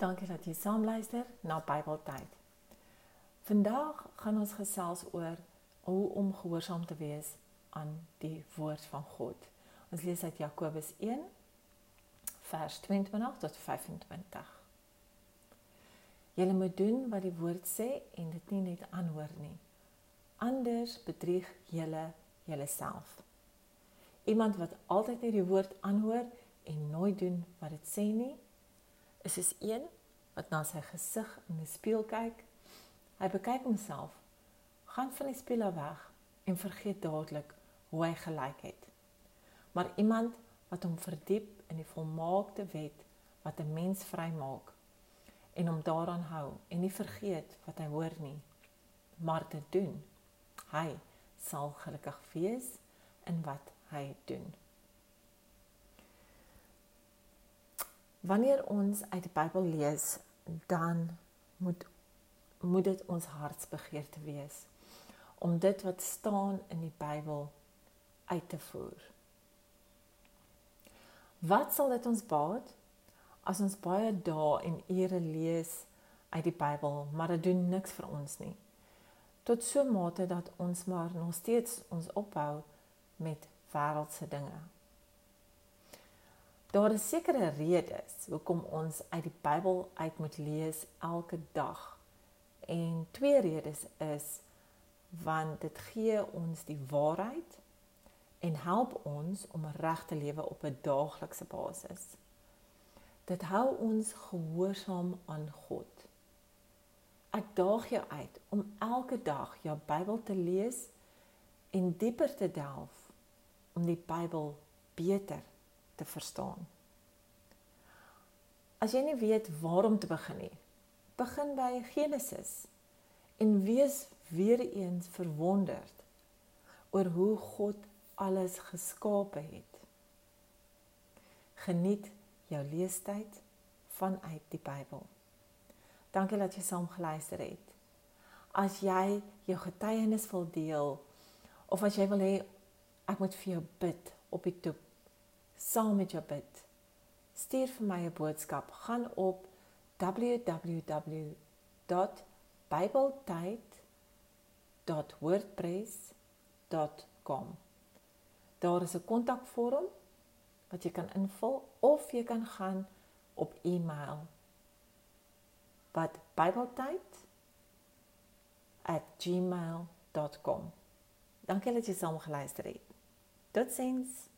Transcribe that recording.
Dankie dat jy saam luister na Bybeltyd. Vandag gaan ons gesels oor hoe om gehoorsaam te wees aan die woord van God. Ons lees uit Jakobus 1 vers 22 tot 25. Julle moet doen wat die woord sê en dit nie net aanhoor nie. Anders bedrieg julle julleself. Iemand wat altyd net die woord aanhoor en nooit doen wat dit sê nie, is soos een wat na sy gesig in die spieël kyk. Hy bekyk homself, gaan van die spieël weg en vergeet dadelik hoe hy gelyk het. Maar iemand wat hom verdiep in die volmaakte wet wat 'n mens vrymaak en hom daaraan hou en nie vergeet wat hy hoor nie, maar dit doen, hy sal gelukkig wees in wat hy doen. Wanneer ons uit die Bybel lees, dan moet moet dit ons hartsbegeerte wees om dit wat staan in die Bybel uit te voer. Wat sal dit ons baat as ons baie dae en ure lees uit die Bybel, maar dit doen niks vir ons nie? Tot so mate dat ons maar nog steeds ons ophou met wêreldse dinge. Daar is sekere redes hoekom ons uit die Bybel uit moet lees elke dag. En twee redes is want dit gee ons die waarheid en help ons om reg te lewe op 'n daaglikse basis. Dit hou ons gehoorsaam aan God. Ek daag jou uit om elke dag jou Bybel te lees en dieper te delf om die Bybel beter te verstaan. As jy nie weet waar om te begin nie, begin by Genesis en wees weer eens verwonderd oor hoe God alles geskape het. Geniet jou leestyd vanuit die Bybel. Dankie dat jy saam geluister het. As jy jou getuienis wil deel of as jy wil hê ek moet vir jou bid op die toep saam met jou bid. Stuur vir my 'n boodskap. Gaan op www.bibletyd.wordpress.com. Daar is 'n kontakvorm wat jy kan invul of jy kan gaan op e-mail wat bibletyd@gmail.com. Dankie dat jy saam geluister het. Totsiens.